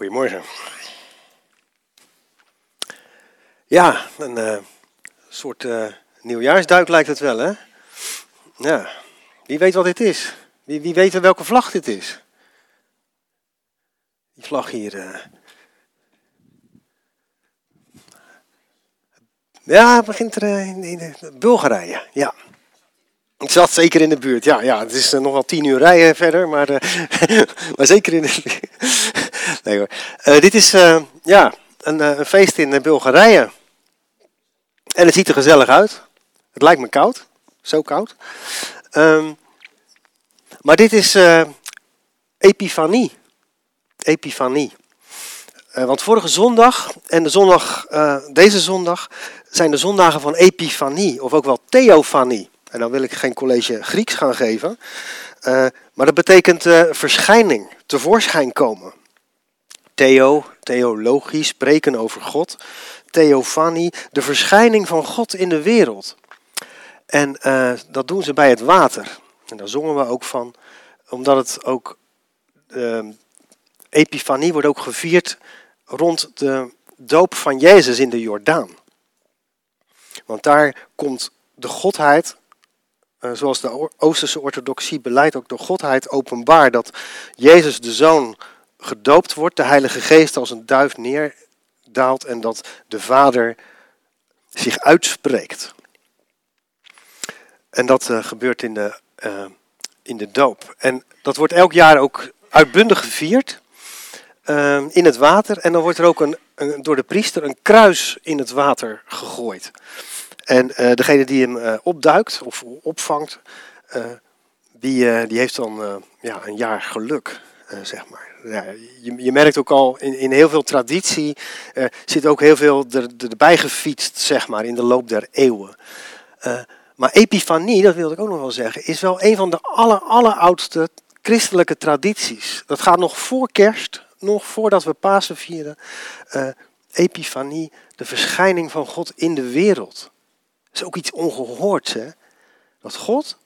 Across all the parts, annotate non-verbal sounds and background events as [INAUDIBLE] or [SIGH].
Goedemorgen. Ja, een uh, soort uh, nieuwjaarsduik lijkt het wel, hè? Ja. Wie weet wat dit is? Wie, wie weet welke vlag dit is? Die vlag hier. Uh... Ja, het begint er in Bulgarije. Ja, ik zat zeker in de buurt, ja. ja het is uh, nog wel tien uur rijden verder, maar, uh, [LAUGHS] maar zeker in de buurt. [LAUGHS] nee hoor. Uh, dit is ja, een, een, feest in Bulgarije. En het ziet er gezellig uit. Het lijkt me koud. Zo koud. Um, maar dit is Epifanie. Epifanie. want vorige zondag en de zondag, deze zondag zijn de zondagen van Epifanie, of ook wel Theofanie. En dan wil ik geen college Grieks gaan geven. Uh, maar dat betekent uh, verschijning, tevoorschijn komen. Theo, theologisch, spreken over God. Theofanie, de verschijning van God in de wereld. En uh, dat doen ze bij het water. En daar zongen we ook van, omdat het ook. Epifanie wordt ook gevierd rond de doop van Jezus in de Jordaan. Want daar komt de godheid zoals de Oosterse orthodoxie beleidt, ook de Godheid openbaar. Dat Jezus de Zoon gedoopt wordt, de Heilige Geest als een duif neerdaalt en dat de Vader zich uitspreekt. En dat uh, gebeurt in de, uh, in de doop. En dat wordt elk jaar ook uitbundig gevierd in het water. En dan wordt er ook een, door de priester een kruis in het water gegooid. En uh, degene die hem uh, opduikt of opvangt, uh, die, die heeft dan ja, een jaar geluk, zeg maar. Ja, je, je, merkt ook al in, in heel veel traditie zit ook heel veel er, erbij gefietst, zeg maar, in de loop der eeuwen. maar epifanie, dat wilde ik ook nog wel zeggen, is wel een van de aller, alleroudste christelijke tradities. Dat gaat nog voor kerst, nog voordat we Pasen vieren. epifanie, de verschijning van God in de wereld. Is ook iets ongehoords, hè? Dat God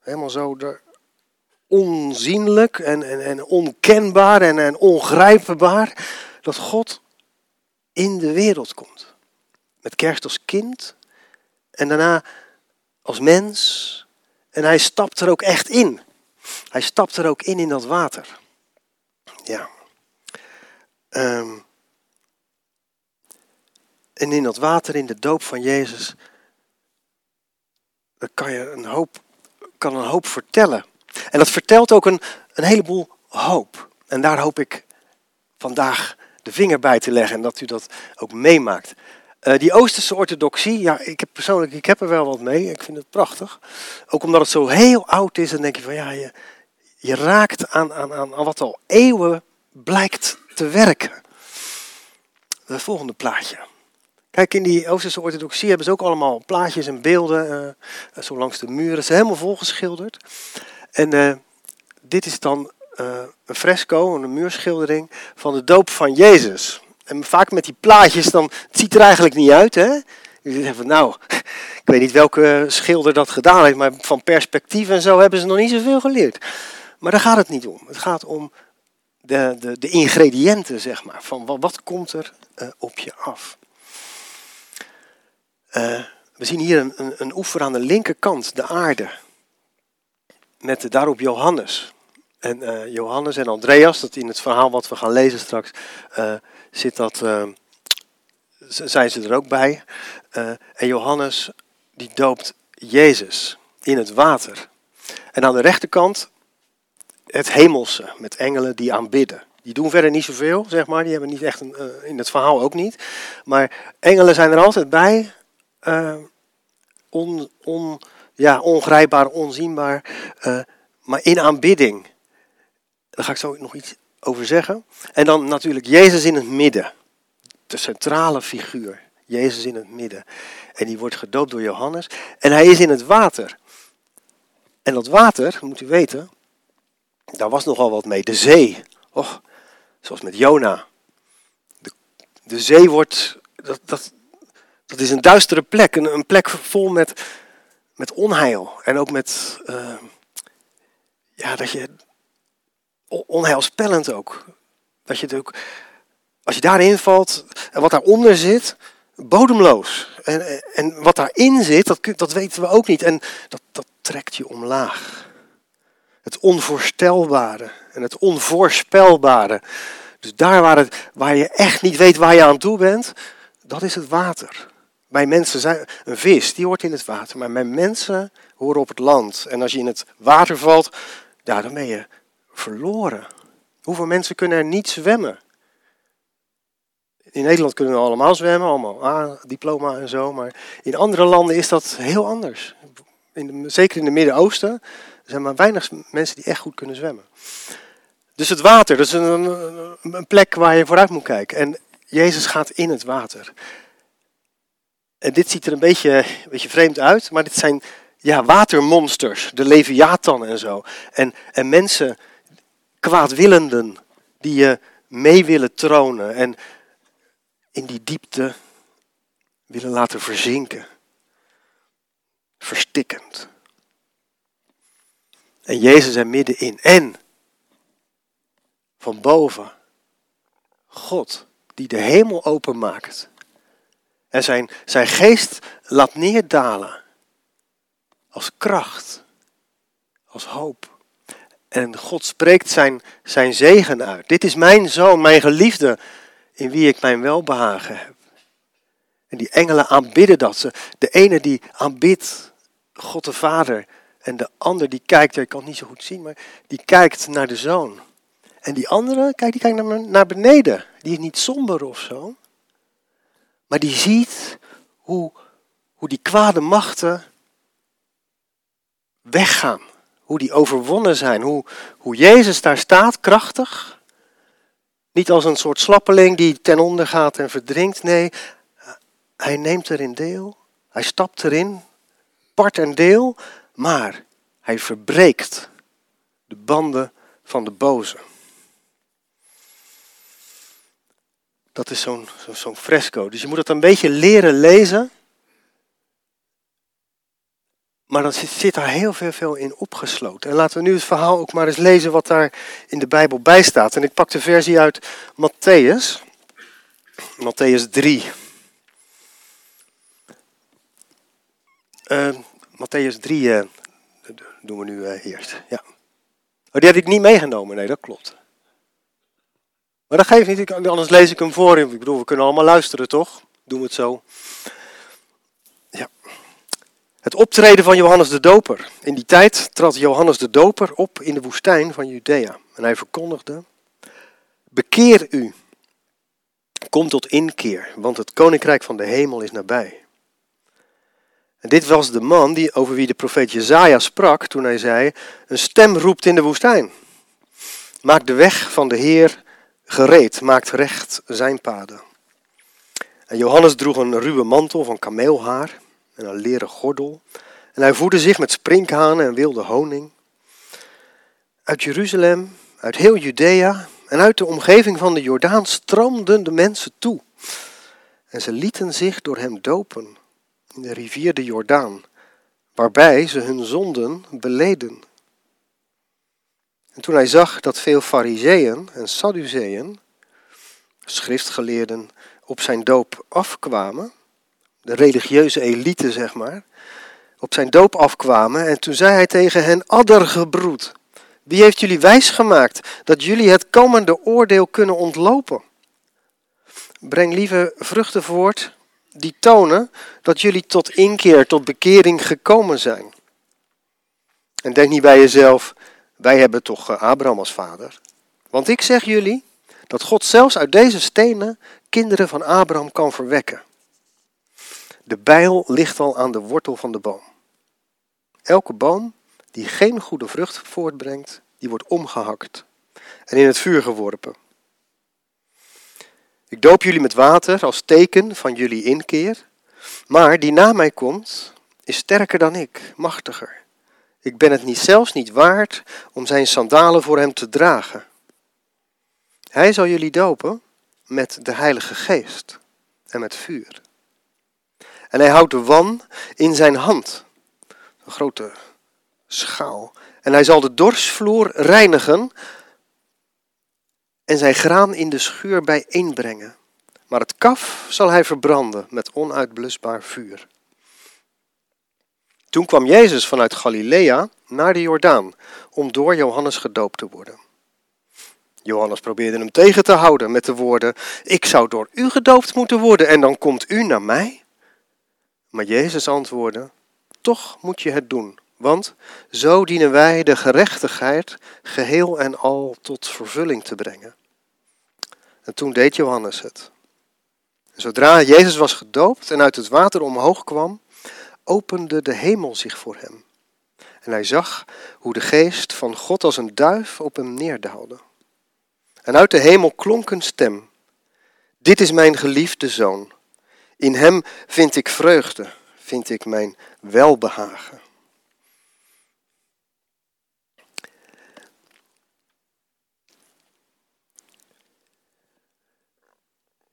helemaal zo onzienlijk en, en, en onkenbaar en, en ongrijpbaar, dat God in de wereld komt. Met kerst als kind en daarna als mens. En hij stapt er ook echt in. Hij stapt er ook in in dat water. Ja. Um, en in dat water, in de doop van Jezus, kan je een hoop, kan een hoop vertellen. En dat vertelt ook een, een heleboel hoop. En daar hoop ik vandaag de vinger bij te leggen en dat u dat ook meemaakt. Uh, die Oosterse orthodoxie, ja, ik heb persoonlijk ik heb er wel wat mee. Ik vind het prachtig. Ook omdat het zo heel oud is, dan denk je van ja, je, je raakt aan, aan, aan wat al eeuwen blijkt te werken. Het volgende plaatje. Kijk, in die Oosterse orthodoxie hebben ze ook allemaal plaatjes en beelden, uh, zo langs de muren. Ze zijn helemaal volgeschilderd. En uh, dit is dan een fresco, een muurschildering van de doop van Jezus. En vaak met die plaatjes, dan, het ziet er eigenlijk niet uit, hè? Je zegt van, nou, [LAUGHS] ik weet niet welke schilder dat gedaan heeft, maar van perspectief en zo hebben ze nog niet zoveel geleerd. Maar daar gaat het niet om. Het gaat om de, de, de ingrediënten, zeg maar. Van wat, wat komt er op je af? Uh, we zien hier een, een, een, oever aan de linkerkant, de aarde. Met daarop Johannes. En uh, Johannes en Andreas, dat in het verhaal wat we gaan lezen straks, zit dat, zijn ze er ook bij. en Johannes, die doopt Jezus in het water. En aan de rechterkant het hemelse, met engelen die aanbidden. Die doen verder niet zoveel, zeg maar. Die hebben niet echt een, in het verhaal ook niet. Maar engelen zijn er altijd bij uh, on, on, ja, ongrijpbaar, onzienbaar, uh, maar in aanbidding. Daar ga ik zo nog iets over zeggen. En dan natuurlijk Jezus in het midden. De centrale figuur. Jezus in het midden. En die wordt gedoopt door Johannes. En hij is in het water. En dat water, moet u weten, daar was nogal wat mee. De zee. Och, zoals met Jona. De, de zee wordt, dat, dat, dat is een duistere plek, een, plek vol met, met onheil. En ook met, uh, ja, dat je, onheilspellend ook. Dat je het ook, als je daarin valt, en wat daaronder zit, bodemloos. En, en wat daarin zit, dat, dat weten we ook niet. En dat, dat trekt je omlaag. Het onvoorstelbare en het onvoorspelbare. Dus daar waar, het, waar je echt niet weet waar je aan toe bent, dat is het water. Bij mensen zijn een vis, die hoort in het water, maar mijn mensen horen op het land. En als je in het water valt, ja, dan ben je verloren. Hoeveel mensen kunnen er niet zwemmen? In Nederland kunnen we allemaal zwemmen, allemaal A-diploma en zo, maar in andere landen is dat heel anders. In zeker in het Midden-Oosten zijn maar weinig mensen die echt goed kunnen zwemmen. Dus het water, dat is een, een plek waar je vooruit moet kijken. En Jezus gaat in het water. En dit ziet er een beetje, een beetje vreemd uit, maar dit zijn ja, watermonsters, de leviathan en zo. En, en mensen, kwaadwillenden, die je mee willen tronen en in die diepte willen laten verzinken. Verstikkend. En Jezus er middenin. En van boven God die de hemel openmaakt. En zijn, zijn geest laat neerdalen. Als kracht. Als hoop. En God spreekt zijn, zijn zegen uit. Dit is mijn zoon, mijn geliefde, in wie ik mijn welbehagen heb. En die engelen aanbidden dat. Ze, de ene die aanbidt God de Vader. En de ander die kijkt, ik kan het niet zo goed zien, maar die kijkt naar de zoon. En die andere, kijk, die kijkt naar, naar beneden. Die is niet somber of zo. Maar die ziet hoe, hoe die kwade machten weggaan. Hoe die overwonnen zijn. Hoe, hoe Jezus daar staat, krachtig. Niet als een soort slappeling die ten onder gaat en verdrinkt. Nee, hij neemt erin deel. Hij stapt erin, part en deel. Maar hij verbreekt de banden van de boze. Dat is zo'n fresco. Dus je moet het een beetje leren lezen. Maar dan zit, zit daar heel veel, veel in opgesloten. En laten we nu het verhaal ook maar eens lezen wat daar in de Bijbel bij staat. En ik pak de versie uit Matthäus. Matthäus 3. Uh, Matthäus 3 uh, doen we nu uh, eerst. Ja. Oh, die heb ik niet meegenomen. Nee, dat klopt. Maar dat geeft niet, anders lees ik hem voor. Ik bedoel, we kunnen allemaal luisteren, toch? Doen we het zo. Ja. Het optreden van Johannes de Doper. In die tijd trad Johannes de Doper op in de woestijn van Judea. En hij verkondigde, bekeer u, kom tot inkeer, want het koninkrijk van de hemel is nabij. En dit was de man die, over wie de profeet Jezaja sprak toen hij zei, een stem roept in de woestijn. Maak de weg van de Heer gereed, maakt recht zijn paden. En Johannes droeg een ruwe mantel van kameelhaar en een leren gordel. En hij voedde zich met sprinkhanen en wilde honing. Uit Jeruzalem, uit heel Judea en uit de omgeving van de Jordaan stroomden de mensen toe. En ze lieten zich door hem dopen in de rivier de Jordaan, waarbij ze hun zonden beleden. En toen hij zag dat veel fariseeën en sadduceeën, schriftgeleerden, op zijn doop afkwamen, de religieuze elite zeg maar, op zijn doop afkwamen, en toen zei hij tegen hen, addergebroed, wie heeft jullie wijsgemaakt dat jullie het komende oordeel kunnen ontlopen? Breng lieve vruchten voort die tonen dat jullie tot inkeer, tot bekering gekomen zijn. En denk niet bij jezelf, wij hebben toch eh, Abraham als vader. Want ik zeg jullie dat God zelfs uit deze stenen kinderen van Abraham kan verwekken. De bijl ligt al aan de wortel van de boom. Elke boom die geen goede vrucht voortbrengt, die wordt omgehakt en in het vuur geworpen. Ik doop jullie met water als teken van jullie inkeer, maar die na mij komt, is sterker dan ik, machtiger. Ik ben het niet, zelfs niet waard om zijn sandalen voor hem te dragen. Hij zal jullie dopen met de Heilige Geest en met vuur. En hij houdt de wan in zijn hand, een grote schaal. En hij zal de dorsvloer reinigen en zijn graan in de schuur bijeenbrengen. Maar het kaf zal hij verbranden met onuitblusbaar vuur. Toen kwam Jezus vanuit Galilea naar de Jordaan om door Johannes gedoopt te worden. Johannes probeerde hem tegen te houden met de woorden: Ik zou door u gedoopt moeten worden en dan komt u naar mij? Maar Jezus antwoordde: Toch moet je het doen, want zo dienen wij de gerechtigheid geheel en al tot vervulling te brengen. En toen deed Johannes het. Zodra Jezus was gedoopt en uit het water omhoog kwam, opende de hemel zich voor hem. En hij zag hoe de geest van God als een duif op hem neerdaalde. En uit de hemel klonk een stem. Dit is mijn geliefde zoon. In hem vind ik vreugde, vind ik mijn welbehagen.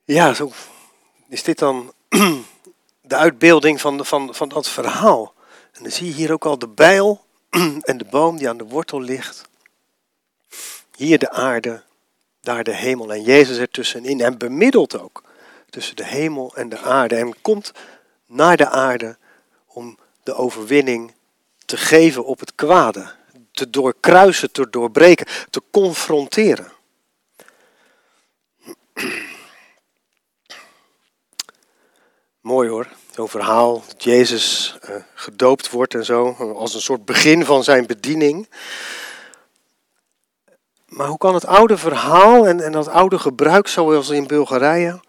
Ja, zo is dit dan de uitbeelding van, van, van dat verhaal. En dan zie je hier ook al de bijl [CLEARS THROAT] en de boom die aan de wortel ligt. Hier de aarde, daar de hemel en Jezus ertussenin. En bemiddelt ook tussen de hemel en de aarde. En komt naar de aarde om de overwinning te geven op het kwade. Te doorkruisen, te doorbreken, te confronteren. [CLEARS THROAT] Mooi hoor, zo'n verhaal dat Jezus uh, gedoopt wordt en zo, als een soort begin van zijn bediening. Maar hoe kan het oude verhaal en, en dat oude gebruik, zoals in Bulgarije,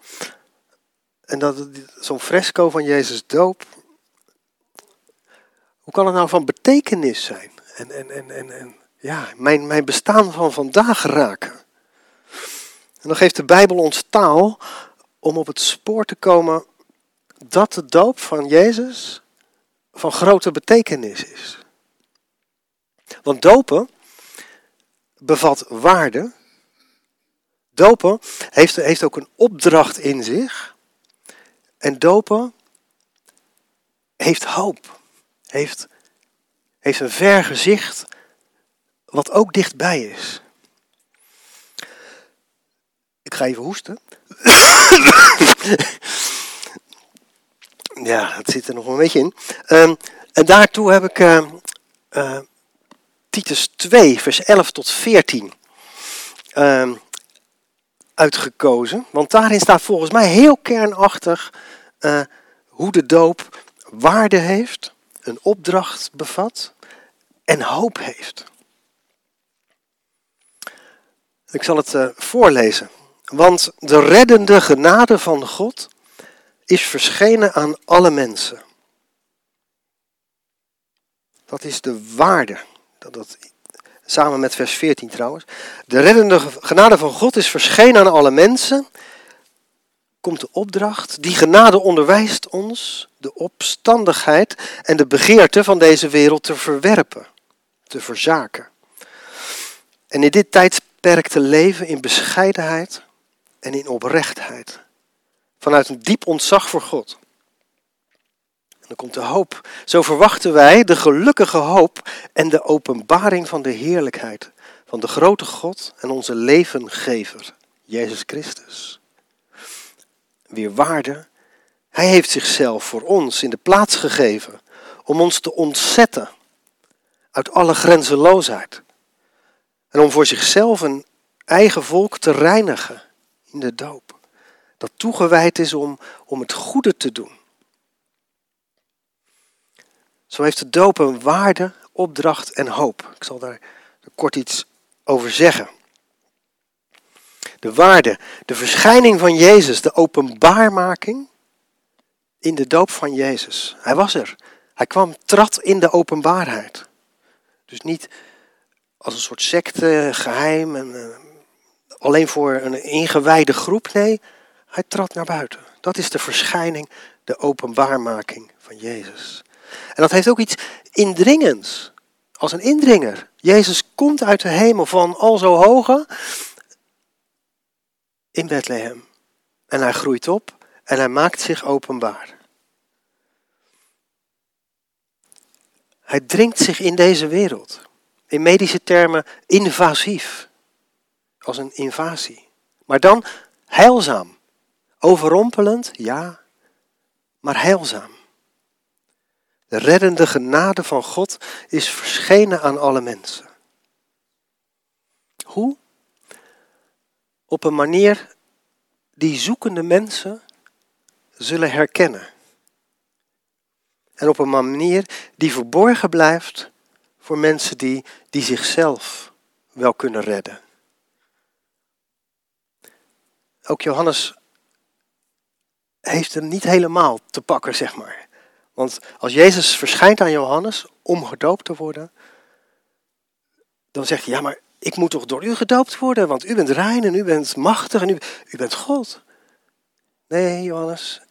en dat zo'n fresco van Jezus doop, hoe kan het nou van betekenis zijn? En, en, en, en, en ja, mijn, mijn bestaan van vandaag raken. En dan geeft de Bijbel ons taal om op het spoor te komen dat de doop van Jezus van grote betekenis is. Want dopen bevat waarde. Dopen heeft, heeft ook een opdracht in zich. En dopen heeft hoop. Heeft, heeft een ver gezicht wat ook dichtbij is. Ik ga even hoesten. Ja, dat zit er nog een beetje in. Um, en daartoe heb ik uh, uh, Titus 2, vers 11 tot 14 um, uitgekozen. Want daarin staat volgens mij heel kernachtig uh, hoe de doop waarde heeft, een opdracht bevat en hoop heeft. Ik zal het voorlezen. Want de reddende genade van God is verschenen aan alle mensen. Dat is de waarde. Dat, dat, samen met vers 14 trouwens. De reddende genade van God is verschenen aan alle mensen. Komt de opdracht. Die genade onderwijst ons de opstandigheid en de begeerte van deze wereld te verwerpen, te verzaken. En in dit tijdperk te leven in bescheidenheid en in oprechtheid vanuit een diep ontzag voor God. En dan komt de hoop. Zo verwachten wij de gelukkige hoop en de openbaring van de heerlijkheid van de grote God en onze levengever, Jezus Christus. Weer waarde. Hij heeft zichzelf voor ons in de plaats gegeven om ons te ontzetten uit alle grenzeloosheid. En om voor zichzelf een eigen volk te reinigen in de doop dat toegewijd is om, om het goede te doen. Zo heeft de doop een waarde, opdracht en hoop. Ik zal daar kort iets over zeggen. De waarde, de verschijning van Jezus, de openbaarmaking in de doop van Jezus. Hij was er. Hij kwam, trad in de openbaarheid. Dus niet als een soort secte, geheim en uh, alleen voor een ingewijde groep. Nee, hij trad naar buiten. Dat is de verschijning, de openbaarmaking van Jezus. En dat heeft ook iets indringends. Als een indringer. Jezus komt uit de hemel van al zo hoge in Bethlehem. En hij groeit op en hij maakt zich openbaar. Hij dringt zich in deze wereld. In medische termen invasief. als een invasie. Maar dan heilzaam. Overrompelend, ja, maar heilzaam. De reddende genade van God is verschenen aan alle mensen. Hoe? Op een manier die zoekende mensen zullen herkennen. En op een manier die verborgen blijft voor mensen die, die zichzelf wel kunnen redden. Ook Johannes heeft hem niet helemaal te pakken, zeg maar. Want als Jezus verschijnt aan Johannes om gedoopt te worden, dan zegt hij, ja, maar ik moet toch door u gedoopt worden, want u bent rein en u bent machtig en u, u bent God. Nee, Johannes,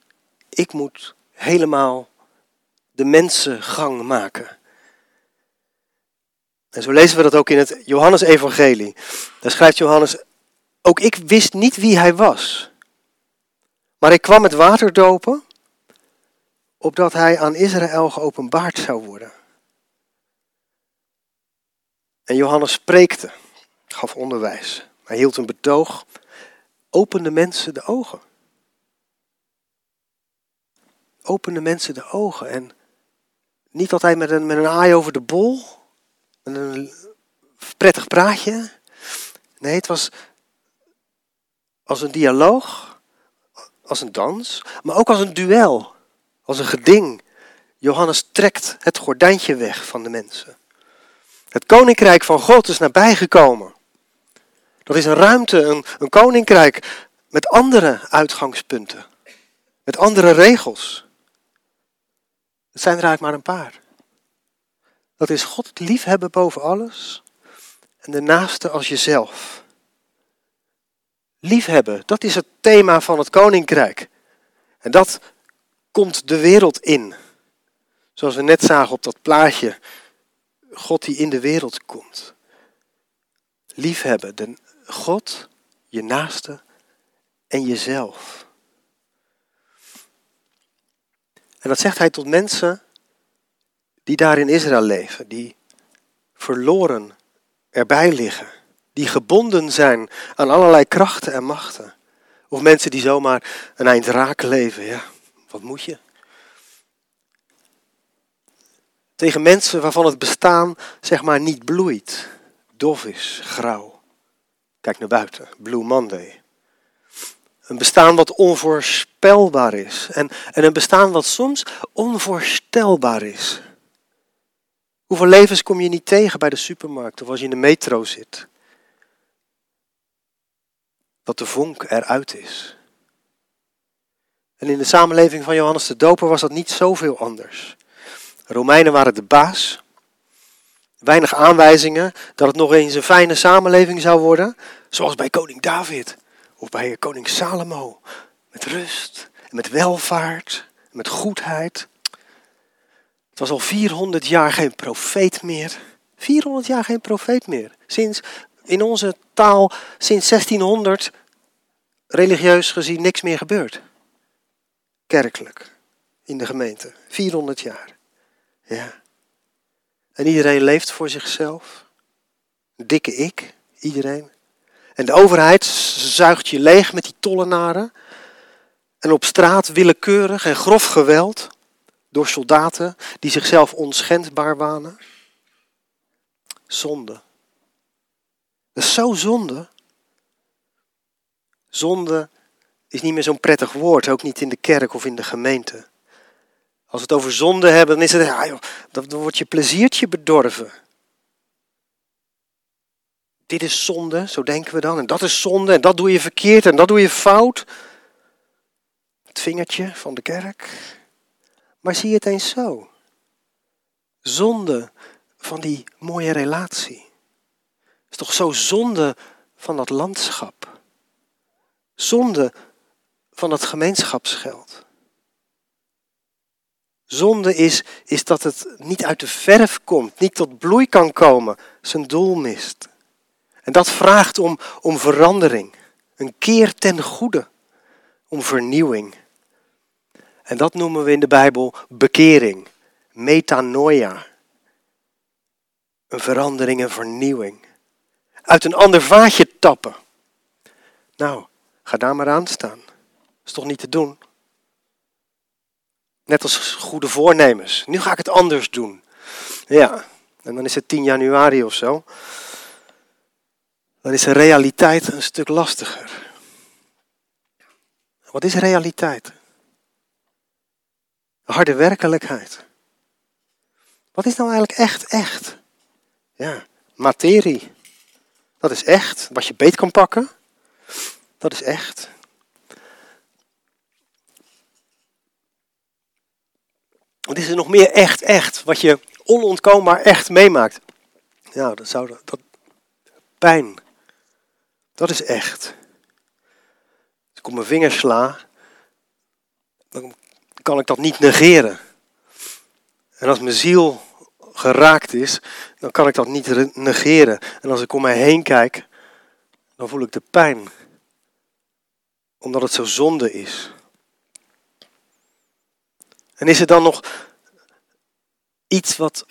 ik moet helemaal de mensengang maken. En zo lezen we dat ook in het Johannes-evangelie. Daar schrijft Johannes, ook ik wist niet wie hij was. Maar ik kwam met water dopen, opdat hij aan Israël geopenbaard zou worden. En Johannes spreekte, gaf onderwijs. Hij hield een betoog, opende mensen de ogen. Opende mensen de ogen en niet altijd met een, met een aai over de bol, met een prettig praatje. Nee, het was als een dialoog, als een dans, maar ook als een duel, als een geding. Johannes trekt het gordijntje weg van de mensen. Het koninkrijk van God is nabijgekomen. Dat is een ruimte, een, een koninkrijk met andere uitgangspunten, met andere regels. Het zijn er eigenlijk maar een paar. Dat is God liefhebben boven alles en de naaste als jezelf. Liefhebben, dat is het thema van het koninkrijk. En dat komt de wereld in. Zoals we net zagen op dat plaatje. God die in de wereld komt. Liefhebben, de God, je naaste en jezelf. En dat zegt hij tot mensen die daar in Israël leven, die verloren erbij liggen, die gebonden zijn aan allerlei krachten en machten. Of mensen die zomaar een eind raak leven, ja, wat moet je? Tegen mensen waarvan het bestaan zeg maar niet bloeit, dof is, grauw. Kijk naar buiten, Blue Monday. Een bestaan wat onvoorspelbaar is. En, en een bestaan wat soms onvoorstelbaar is. Hoeveel levens kom je niet tegen bij de supermarkt of als je in de metro zit? Dat de vonk eruit is. En in de samenleving van Johannes de Doper was dat niet zoveel anders. De Romeinen waren de baas. Weinig aanwijzingen dat het nog eens een fijne samenleving zou worden. Zoals bij koning David of bij koning Salomo. Met rust en met welvaart en met goedheid. Het was al 400 jaar geen profeet meer. 400 jaar geen profeet meer. Sinds, in onze taal, sinds 1600, religieus gezien, niks meer gebeurd. Kerkelijk, in de gemeente. 400 jaar. Ja. En iedereen leeft voor zichzelf. dikke ik, iedereen. En de overheid zuigt je leeg met die tollenaren. En op straat willekeurig en grof geweld door soldaten die zichzelf onschendbaar wanen. Zonde. Dat is zo zonde. Zonde is niet meer zo'n prettig woord, ook niet in de kerk of in de gemeente. Als we het over zonde hebben, dan is het, ja, joh, dan wordt je pleziertje bedorven. Dit is zonde, zo denken we dan. En dat is zonde, en dat doe je verkeerd, en dat doe je fout. Het vingertje van de kerk. Maar zie het eens zo. Zonde van die mooie relatie. Is toch zo zonde van dat landschap. Zonde van dat gemeenschapsgeld. Zonde is, is dat het niet uit de verf komt, niet tot bloei kan komen, zijn doel mist. En dat vraagt om, om verandering, een keer ten goede, om vernieuwing. En dat noemen we in de Bijbel bekering, metanoia. Een verandering, een vernieuwing. Uit een ander vaatje tappen. Nou, ga daar maar aan staan. is toch niet te doen? Net als goede voornemens. Nu ga ik het anders doen. Ja, en dan is het 10 januari of zo. Dan is de realiteit een stuk lastiger. Wat is realiteit? Harde werkelijkheid. Wat is nou eigenlijk echt, echt? Ja, materie. Dat is echt. Wat je beet kan pakken. Dat is echt. Wat is er nog meer echt, echt? Wat je onontkoombaar echt meemaakt. Ja, dat zou dat. Pijn. Dat is echt. Als ik op mijn vingers sla, dan kan ik dat niet negeren. En als mijn ziel geraakt is, dan kan ik dat niet negeren. En als ik om mij heen kijk, dan voel ik de pijn. Omdat het zo zonde is. En is er dan nog iets wat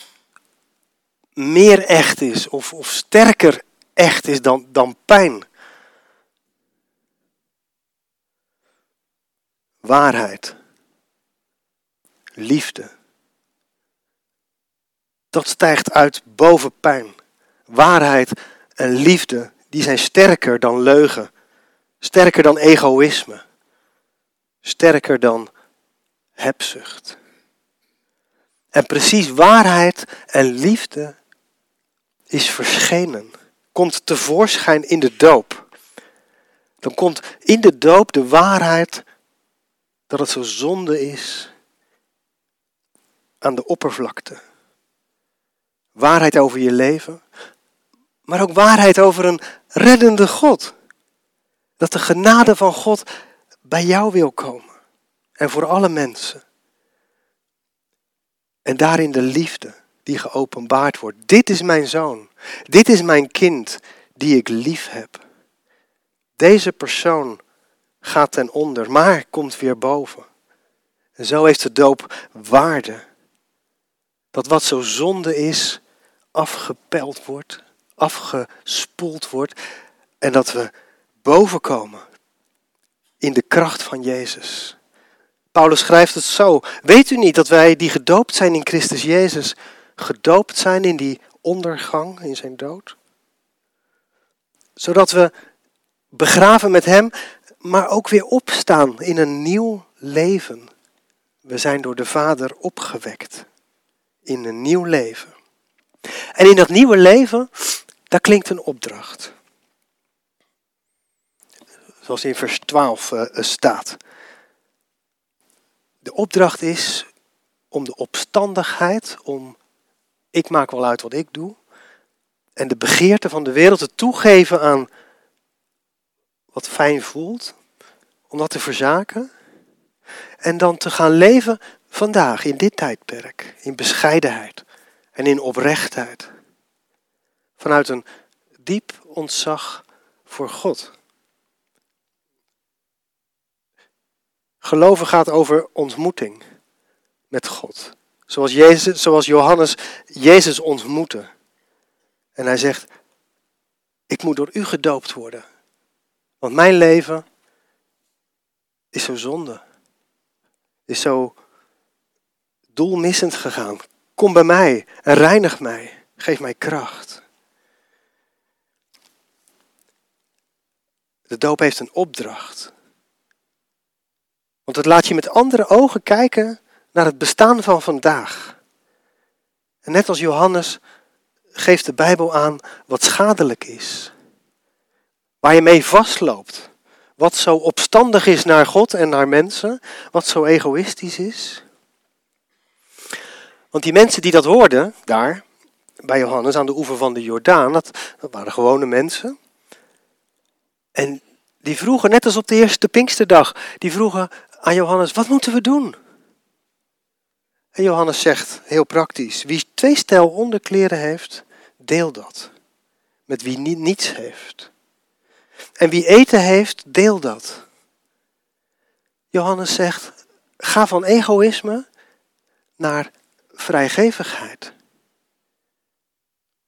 meer echt is of, of sterker echt is dan, dan pijn? Waarheid. Liefde. Dat stijgt uit boven pijn. Waarheid en liefde, die zijn sterker dan leugen. Sterker dan egoïsme. Sterker dan hebzucht. En precies waarheid en liefde is verschenen. Komt tevoorschijn in de doop. Dan komt in de doop de waarheid dat het zo zonde is aan de oppervlakte. Waarheid over je leven, maar ook waarheid over een reddende God. Dat de genade van God bij jou wil komen en voor alle mensen. En daarin de liefde die geopenbaard wordt. Dit is mijn zoon. Dit is mijn kind die ik lief heb. Deze persoon gaat ten onder, maar komt weer boven. En zo heeft de doop waarde. Dat wat zo zonde is, afgepeld wordt, afgespoeld wordt. En dat we bovenkomen in de kracht van Jezus. Paulus schrijft het zo. Weet u niet dat wij die gedoopt zijn in Christus Jezus, gedoopt zijn in die ondergang, in zijn dood? Zodat we begraven met Hem, maar ook weer opstaan in een nieuw leven. We zijn door de Vader opgewekt in een nieuw leven. En in dat nieuwe leven, daar klinkt een opdracht. Zoals in vers 12 uh, eh, staat. De opdracht is om de opstandigheid, om ik maak wel uit wat ik doe, en de begeerte van de wereld te toegeven aan wat fijn voelt, om dat te verzaken en dan te gaan leven vandaag in dit tijdperk, in bescheidenheid en in oprechtheid, vanuit een diep ontzag voor God. Geloven gaat over ontmoeting met God. Zoals, Jezus, zoals Johannes Jezus ontmoette. En hij zegt, ik moet door u gedoopt worden. Want mijn leven is zo zonde. Is zo doelmissend gegaan. Kom bij mij en reinig mij. Geef mij kracht. De doop heeft een opdracht. Want het laat je met andere ogen kijken naar het bestaan van vandaag. En net als Johannes geeft de Bijbel aan wat schadelijk is. Waar je mee vastloopt. Wat zo opstandig is naar God en naar mensen. Wat zo egoïstisch is. Want die mensen die dat hoorden, daar, bij Johannes aan de oever van de Jordaan, dat, waren gewone mensen. En die vroegen, net als op de eerste Pinksterdag, die vroegen aan Johannes, wat moeten we doen? En Johannes zegt, heel praktisch, wie twee stel onderkleren heeft, deel dat. Met wie niets heeft. En wie eten heeft, deel dat. Johannes zegt, ga van egoïsme naar vrijgevigheid.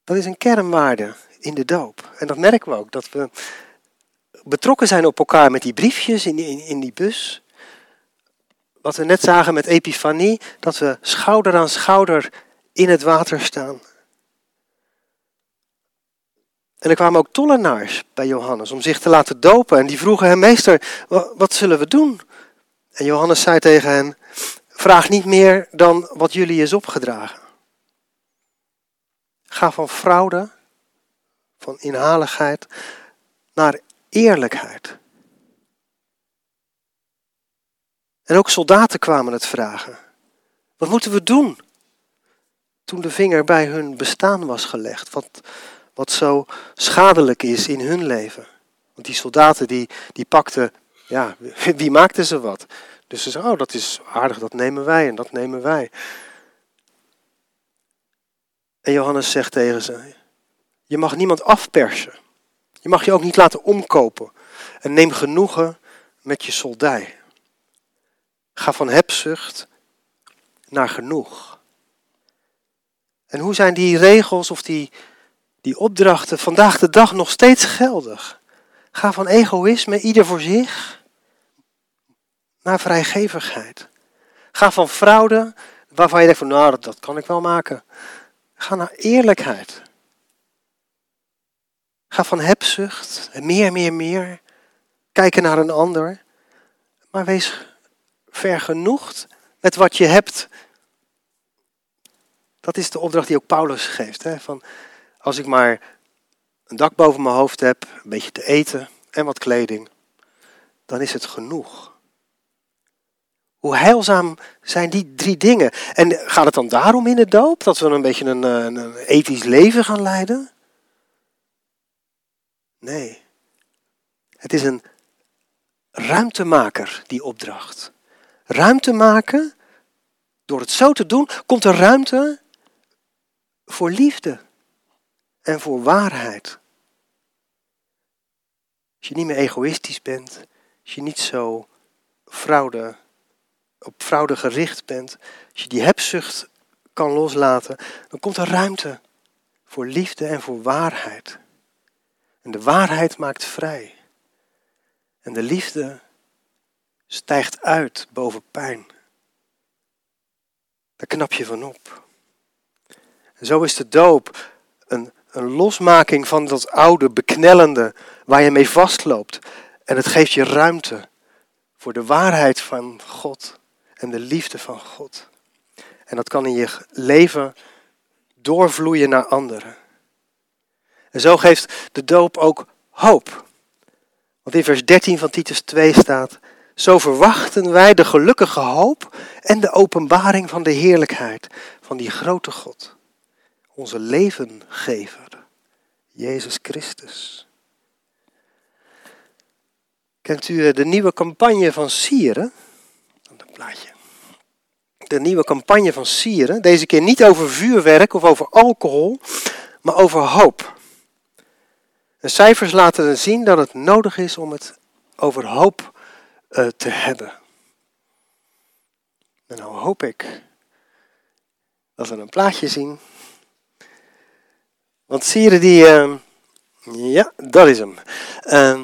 Dat is een kernwaarde in de doop. En dat merken we ook, dat we betrokken zijn op elkaar met die briefjes in die, in, die bus. Wat we net zagen met Epifanie, dat we schouder aan schouder in het water staan. En er kwamen ook tollenaars bij Johannes om zich te laten dopen. En die vroegen hem, meester, wat zullen we doen? En Johannes zei tegen hen, vraag niet meer dan wat jullie is opgedragen. Ga van fraude, van inhaligheid, naar eerlijkheid. En ook soldaten kwamen het vragen. Wat moeten we doen? Toen de vinger bij hun bestaan was gelegd. Wat, wat zo schadelijk is in hun leven. Want die soldaten die, die pakten, ja, [LAUGHS] wie maakten ze wat? Dus ze zeiden, oh dat is aardig, dat nemen wij en dat nemen wij. En Johannes zegt tegen ze, je mag niemand afpersen. Je mag je ook niet laten omkopen. En neem genoegen met je soldij. Ga van hebzucht naar genoeg. En hoe zijn die regels of die, die opdrachten vandaag de dag nog steeds geldig? Ga van egoïsme, ieder voor zich, naar vrijgevigheid. Ga van fraude, waarvan je denkt van nou, dat, kan ik wel maken. Ga naar eerlijkheid. Ga van hebzucht, meer, meer, meer. Kijken naar een ander. Maar wees vergenoegd met wat je hebt. Dat is de opdracht die ook Paulus geeft. Hè? Van, als ik maar een dak boven mijn hoofd heb, een beetje te eten en wat kleding, dan is het genoeg. Hoe heilzaam zijn die drie dingen? En gaat het dan daarom in de doop? Dat we een beetje een, een ethisch leven gaan leiden? Nee. Het is een ruimtemaker, die opdracht. Ruimte maken, door het zo te doen, komt er ruimte voor liefde en voor waarheid. Als je niet meer egoïstisch bent, als je niet zo fraude, op fraude gericht bent, als je die hebzucht kan loslaten, dan komt er ruimte voor liefde en voor waarheid. En de waarheid maakt vrij. En de liefde stijgt uit boven pijn. Daar knap je van op. En zo is de doop een, een losmaking van dat oude, beknellende, waar je mee vastloopt. En het geeft je ruimte voor de waarheid van God en de liefde van God. En dat kan in je leven doorvloeien naar anderen. En zo geeft de doop ook hoop. Want in vers 13 van Titus 2 staat: Zo verwachten wij de gelukkige hoop en de openbaring van de heerlijkheid van die grote God, onze levengever, Jezus Christus. Kent u eh, de nieuwe campagne van Sieren? Een plaatje. De nieuwe campagne van Sieren. Deze keer niet over vuurwerk of over alcohol, maar over hoop. De cijfers laten zien dat het nodig is om het over hoop uh, te hebben. En nou hoop ik dat we een plaatje zien. Want Sieren die, uh, ja, dat is hem. Uh,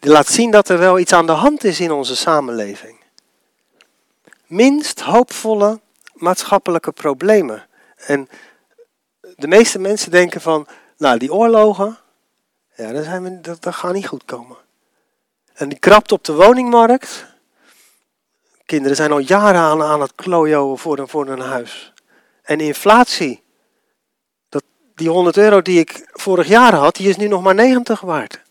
die laat zien dat er wel iets aan de hand is in onze samenleving. Minst hoopvolle maatschappelijke problemen. En de meeste mensen denken van, nou die oorlogen, ja, dat, zijn we, gaat niet goed komen. En die krapt op de woningmarkt. Kinderen zijn al jaren aan, het klojo voor een, voor een huis. En inflatie. Dat, die 100 euro die ik vorig jaar had, die is nu nog maar 90 waard.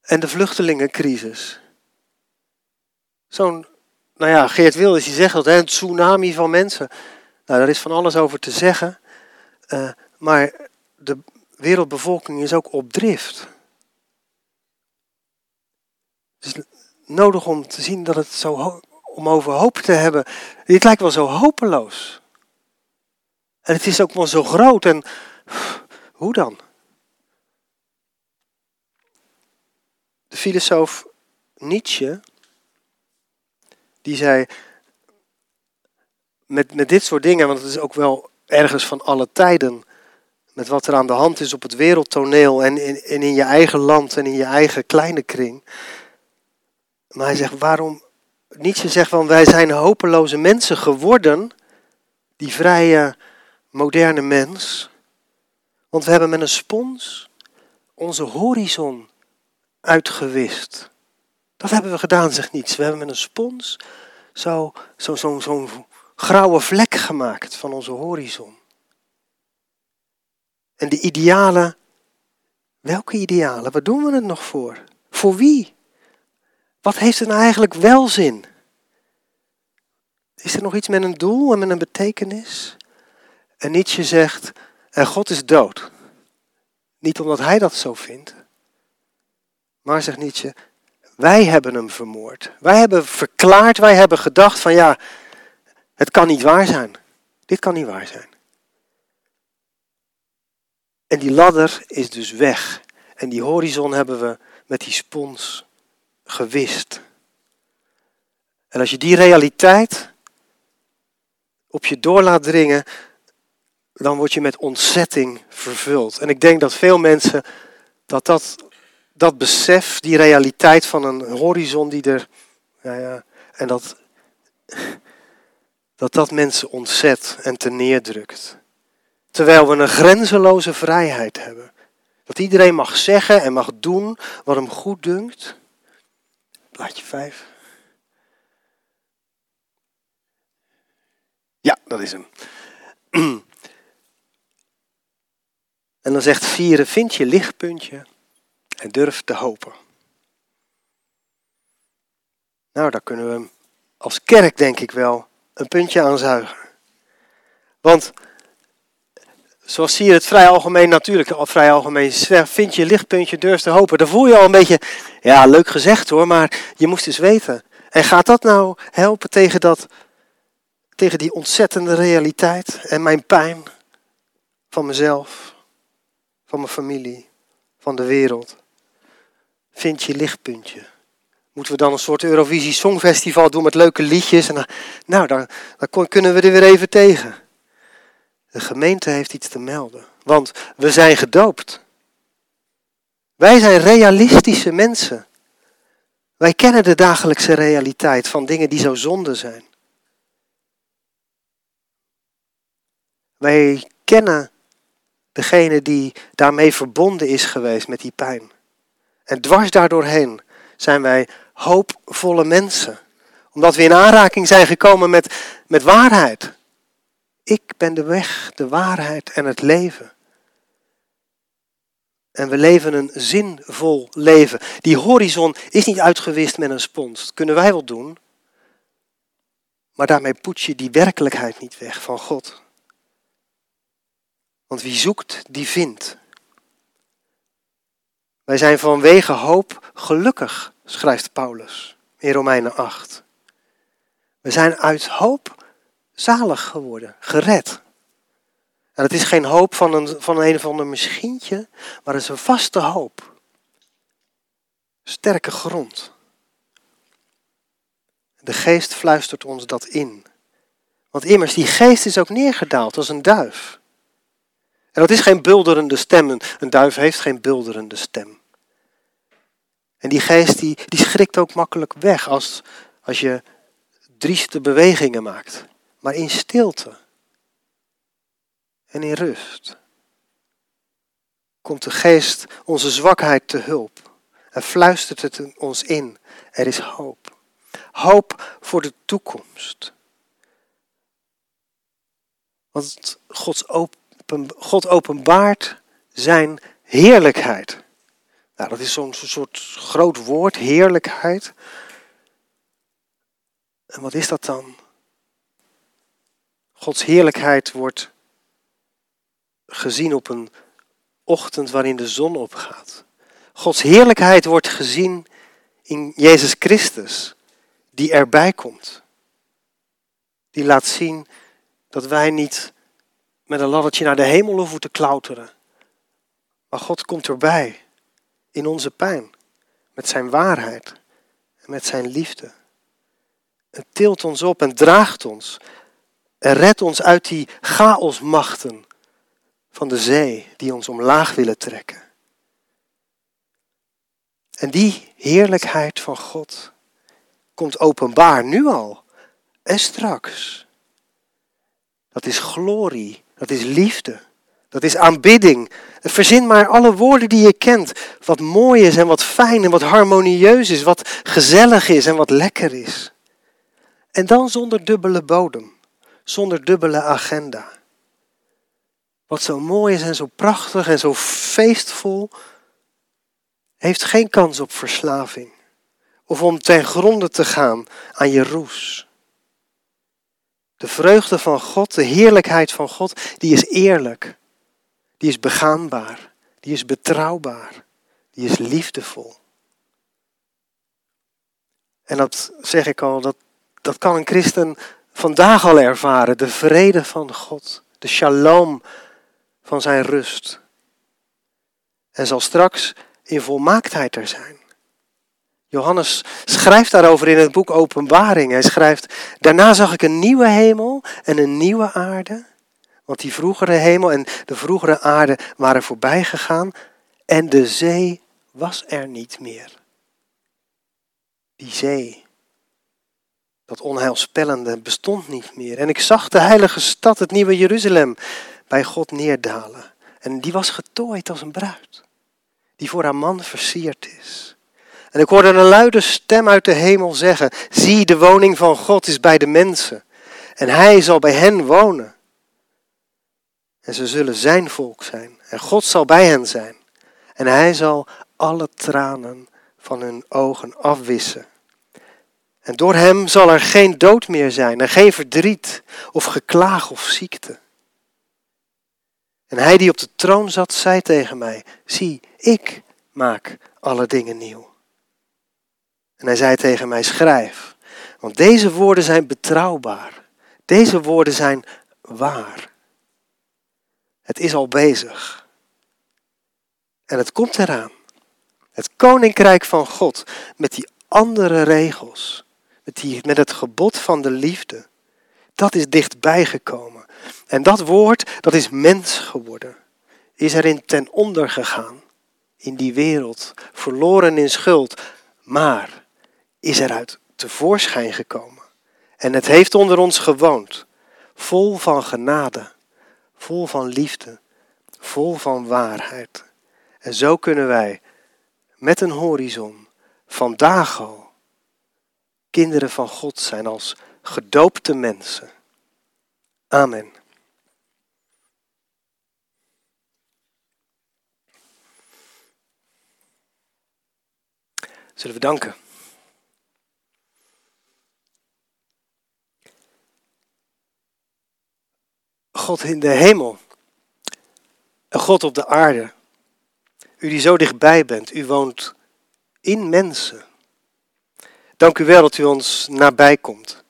En de vluchtelingencrisis. Zo'n, nou ja, Geert Wilders die zegt dat, een tsunami van mensen. Nou, daar is van alles over te zeggen. Uh, maar de, wereldbevolking is ook op drift. Het is nodig om te zien dat het zo om over hoop te hebben. Dit lijkt wel zo hopeloos. En het is ook wel zo groot. En hoe dan? De filosoof Nietzsche, die zei, met, met dit soort dingen, want het is ook wel ergens van alle tijden met wat er aan de hand is op het wereldtoneel en in, en in je eigen land en in je eigen kleine kring. Maar hij zegt, waarom? Nietzsche zegt van, wij zijn hopeloze mensen geworden, die vrije, moderne mens. Want we hebben met een spons onze horizon uitgewist. Dat hebben we gedaan, zegt niets. We hebben met een spons zo, zo, zo, zo'n grauwe vlek gemaakt van onze horizon. En de idealen, welke idealen? Waar doen we het nog voor? Voor wie? Wat heeft het nou eigenlijk wel zin? Is er nog iets met een doel en met een betekenis? En Nietzsche zegt, en God is dood. Niet omdat hij dat zo vindt, maar zegt Nietzsche, wij hebben hem vermoord. Wij hebben verklaard, wij hebben gedacht van ja, het kan niet waar zijn. Dit kan niet waar zijn. En die ladder is dus weg. En die horizon hebben we met die spons gewist. En als je die realiteit op je door laat dringen, dan word je met ontzetting vervuld. En ik denk dat veel mensen dat dat, dat besef, die realiteit van een horizon die er, ja, ja, en dat, dat dat mensen ontzet en te neerdrukt. Terwijl we een grenzeloze vrijheid hebben. Dat iedereen mag zeggen en mag doen wat hem goed dunkt. Plaatje 5. Ja, dat is hem. [CLEARS THROAT] En dan zegt vieren, vind je lichtpuntje en durf te hopen. Nou, daar kunnen we als kerk denk ik wel een puntje aan zuigen. Want zoals zie je het vrij algemeen natuurlijk, vrij algemeen, vind je lichtpuntje, durf te hopen. Dan voel je al een beetje, ja leuk gezegd hoor, maar je moest eens weten. En gaat dat nou helpen tegen, dat, tegen die ontzettende realiteit en mijn pijn van mezelf, van mijn familie, van de wereld? Vind je lichtpuntje. Moeten we dan een soort Eurovisie Songfestival doen met leuke liedjes? En dan, nou, dan, dan kunnen we er weer even tegen. De gemeente heeft iets te melden, want we zijn gedoopt. Wij zijn realistische mensen. Wij kennen de dagelijkse realiteit van dingen die zo zonde zijn. Wij kennen degene die daarmee verbonden is geweest met die pijn. En dwars daardoorheen zijn wij hoopvolle mensen. Omdat we in aanraking zijn gekomen met, met waarheid. Ik ben de weg, de waarheid en het leven. En we leven een zinvol leven. Die horizon is niet uitgewist met een spons. Dat kunnen wij wel doen. Maar daarmee poets je die werkelijkheid niet weg van God. Want wie zoekt, die vindt. Wij zijn vanwege hoop gelukkig, schrijft Paulus in Romeinen 8. We zijn uit hoop zalig geworden, gered. En het is geen hoop van een, van een of ander misschientje, maar het is een vaste hoop. Sterke grond. De geest fluistert ons dat in. Want immers, die geest is ook neergedaald als een duif. En dat is geen bulderende stem. Een duif heeft geen bulderende stem. En die geest die, die schrikt ook makkelijk weg als, als je drieste bewegingen maakt. Maar in stilte en in rust komt de geest onze zwakheid te hulp en fluistert het ons in. Er is hoop. Hoop voor de toekomst. Want Gods open, God openbaart zijn heerlijkheid. Nou, dat is zo'n soort groot woord, heerlijkheid. En wat is dat dan? Gods heerlijkheid wordt gezien op een ochtend waarin de zon opgaat. Gods heerlijkheid wordt gezien in Jezus Christus, die erbij komt. Die laat zien dat wij niet met een laddertje naar de hemel hoeven te klauteren. Maar God komt erbij in onze pijn, met zijn waarheid en met zijn liefde. Het tilt ons op en draagt ons en redt ons uit die chaosmachten van de zee die ons omlaag willen trekken. En die heerlijkheid van God komt openbaar nu al en straks. Dat is glorie, dat is liefde, dat is aanbidding. Verzin maar alle woorden die je kent. Wat mooi is en wat fijn en wat harmonieus is, wat gezellig is en wat lekker is. En dan zonder dubbele bodem, zonder dubbele agenda. Wat zo mooi is en zo prachtig en zo feestvol, heeft geen kans op verslaving of om ten gronde te gaan aan je roes. De vreugde van God, de heerlijkheid van God, die is eerlijk, die is begaanbaar, die is betrouwbaar, die is liefdevol. En dat zeg ik al, dat, dat kan een christen vandaag al ervaren, de vrede van God, de shalom van zijn rust. En zal straks in volmaaktheid er zijn. Johannes schrijft daarover in het boek Openbaring. Hij schrijft, daarna zag ik een nieuwe hemel en een nieuwe aarde. Want die vroegere hemel en de vroegere aarde waren voorbij gegaan en de zee was er niet meer. Die zee, dat onheilspellende, bestond niet meer. En ik zag de heilige stad, het nieuwe Jeruzalem, bij God neerdalen. En die was getooid als een bruid, die voor haar man versierd is. En ik hoorde een luide stem uit de hemel zeggen: Zie, de woning van God is bij de mensen. En hij zal bij hen wonen. En ze zullen zijn volk zijn. En God zal bij hen zijn. En hij zal alle tranen van hun ogen afwissen. En door hem zal er geen dood meer zijn en geen verdriet of geklaag of ziekte. En hij die op de troon zat, zei tegen mij: Zie, ik maak alle dingen nieuw. En hij zei tegen mij: Schrijf, want deze woorden zijn betrouwbaar. Deze woorden zijn waar. Het is al bezig. En het komt eraan. Het koninkrijk van God met die andere regels, met, die, met het gebod van de liefde, dat is dichtbij gekomen. En dat woord, dat is mens geworden, is erin ten onder gegaan, in die wereld, verloren in schuld, maar is eruit tevoorschijn gekomen. En het heeft onder ons gewoond, vol van genade, vol van liefde, vol van waarheid. En zo kunnen wij met een horizon vandaag al kinderen van God zijn als gedoopte mensen. Amen. Zullen we danken? God in de hemel. Een God op de aarde. U die zo dichtbij bent. U woont in mensen. Dank u wel dat u ons nabij komt.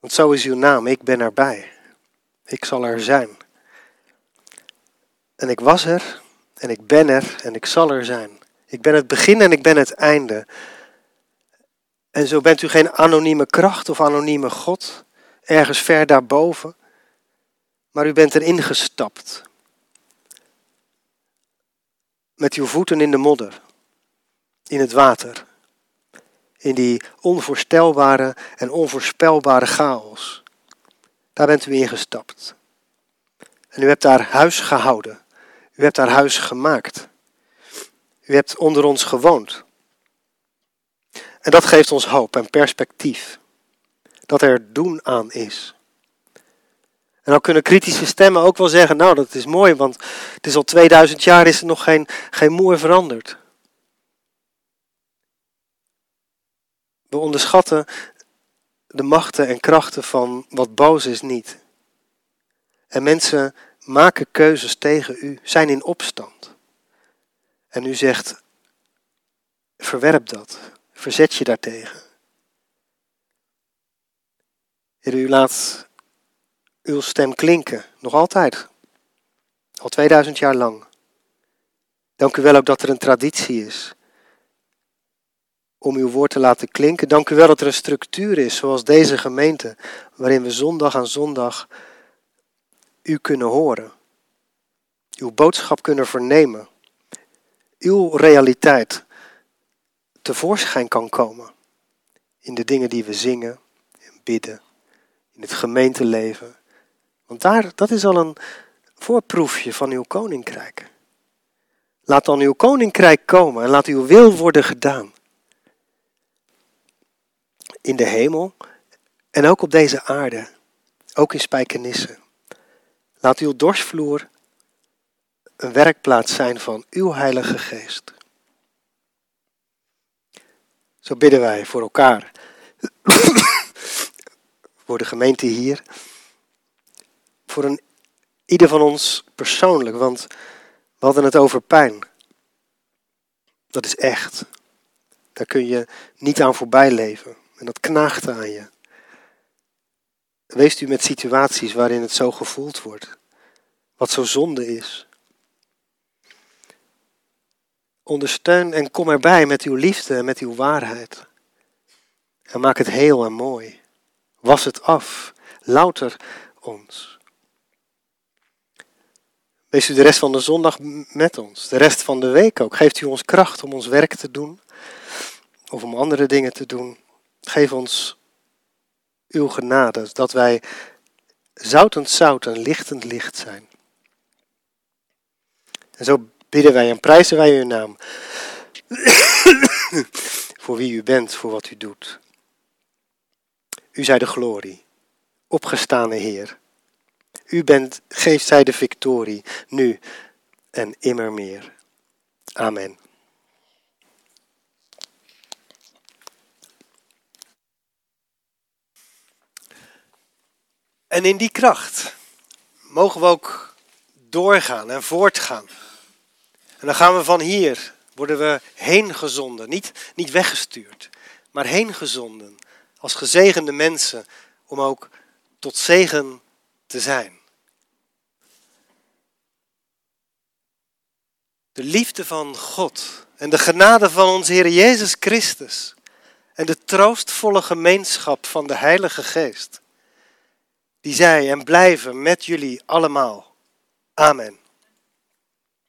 Want zo is uw naam. Ik ben erbij. Ik zal er zijn. En ik was er. En ik ben er. En ik zal er zijn. Ik ben het begin en ik ben het einde. En zo bent u geen anonieme kracht of anonieme God, ergens ver daarboven, maar u bent erin gestapt. Met uw voeten in de modder, in het water, in die onvoorstelbare en onvoorspelbare chaos. Daar bent u ingestapt. En u hebt daar huis gehouden. U hebt daar huis gemaakt. U hebt onder ons gewoond. En dat geeft ons hoop en perspectief. Dat er doen aan is. En dan kunnen kritische stemmen ook wel zeggen, nou dat is mooi, want het is al 2000 jaar is er nog geen, geen moer veranderd. We onderschatten de machten en krachten van wat boos is niet. En mensen maken keuzes tegen u, zijn in opstand. En u zegt, verwerp dat, verzet je daartegen. Heer, u laat uw stem klinken, nog altijd, al 2000 jaar lang. Dank u wel ook dat er een traditie is om uw woord te laten klinken. Dank u wel dat er een structuur is, zoals deze gemeente, waarin we zondag aan zondag u kunnen horen. uw boodschap kunnen vernemen, uw realiteit tevoorschijn kan komen in de dingen die we zingen en bidden, in het gemeenteleven. Want daar, dat is al een voorproefje van uw koninkrijk. Laat dan uw koninkrijk komen en laat uw wil worden gedaan. In de hemel en ook op deze aarde, ook in Spijkenisse. Laat uw dorsvloer een werkplaats zijn van uw Heilige Geest. Zo bidden wij voor elkaar. [COUGHS] voor de gemeente hier. Voor een, ieder van ons persoonlijk, want we hadden het over pijn. Dat is echt. Daar kun je niet aan voorbij leven. En dat knaagt aan je. Wees u met situaties waarin het zo gevoeld wordt. Wat zo zonde is. Ondersteun en kom erbij met uw liefde en met uw waarheid. En maak het heel en mooi. Was het af. Louter ons. Wees u de rest van de zondag met ons. De rest van de week ook. Geeft u ons kracht om ons werk te doen. Of om andere dingen te doen. Geef ons uw genade. Dat wij zoutend zout en lichtend licht zijn. En zo bidden wij en prijzen wij uw naam. [COUGHS] voor wie u bent, voor wat u doet. U zij de glorie, opgestane Heer. U bent, geeft zij de victorie, nu en immer meer. Amen. En in die kracht mogen we ook doorgaan en voortgaan. En dan gaan we van hier, worden we heen gezonden. Niet, niet weggestuurd, maar heen gezonden. Als gezegende mensen om ook tot zegen te zijn. De liefde van God en de genade van onze Heer Jezus Christus en de troostvolle gemeenschap van de Heilige Geest, die zij en blijven met jullie allemaal. Amen.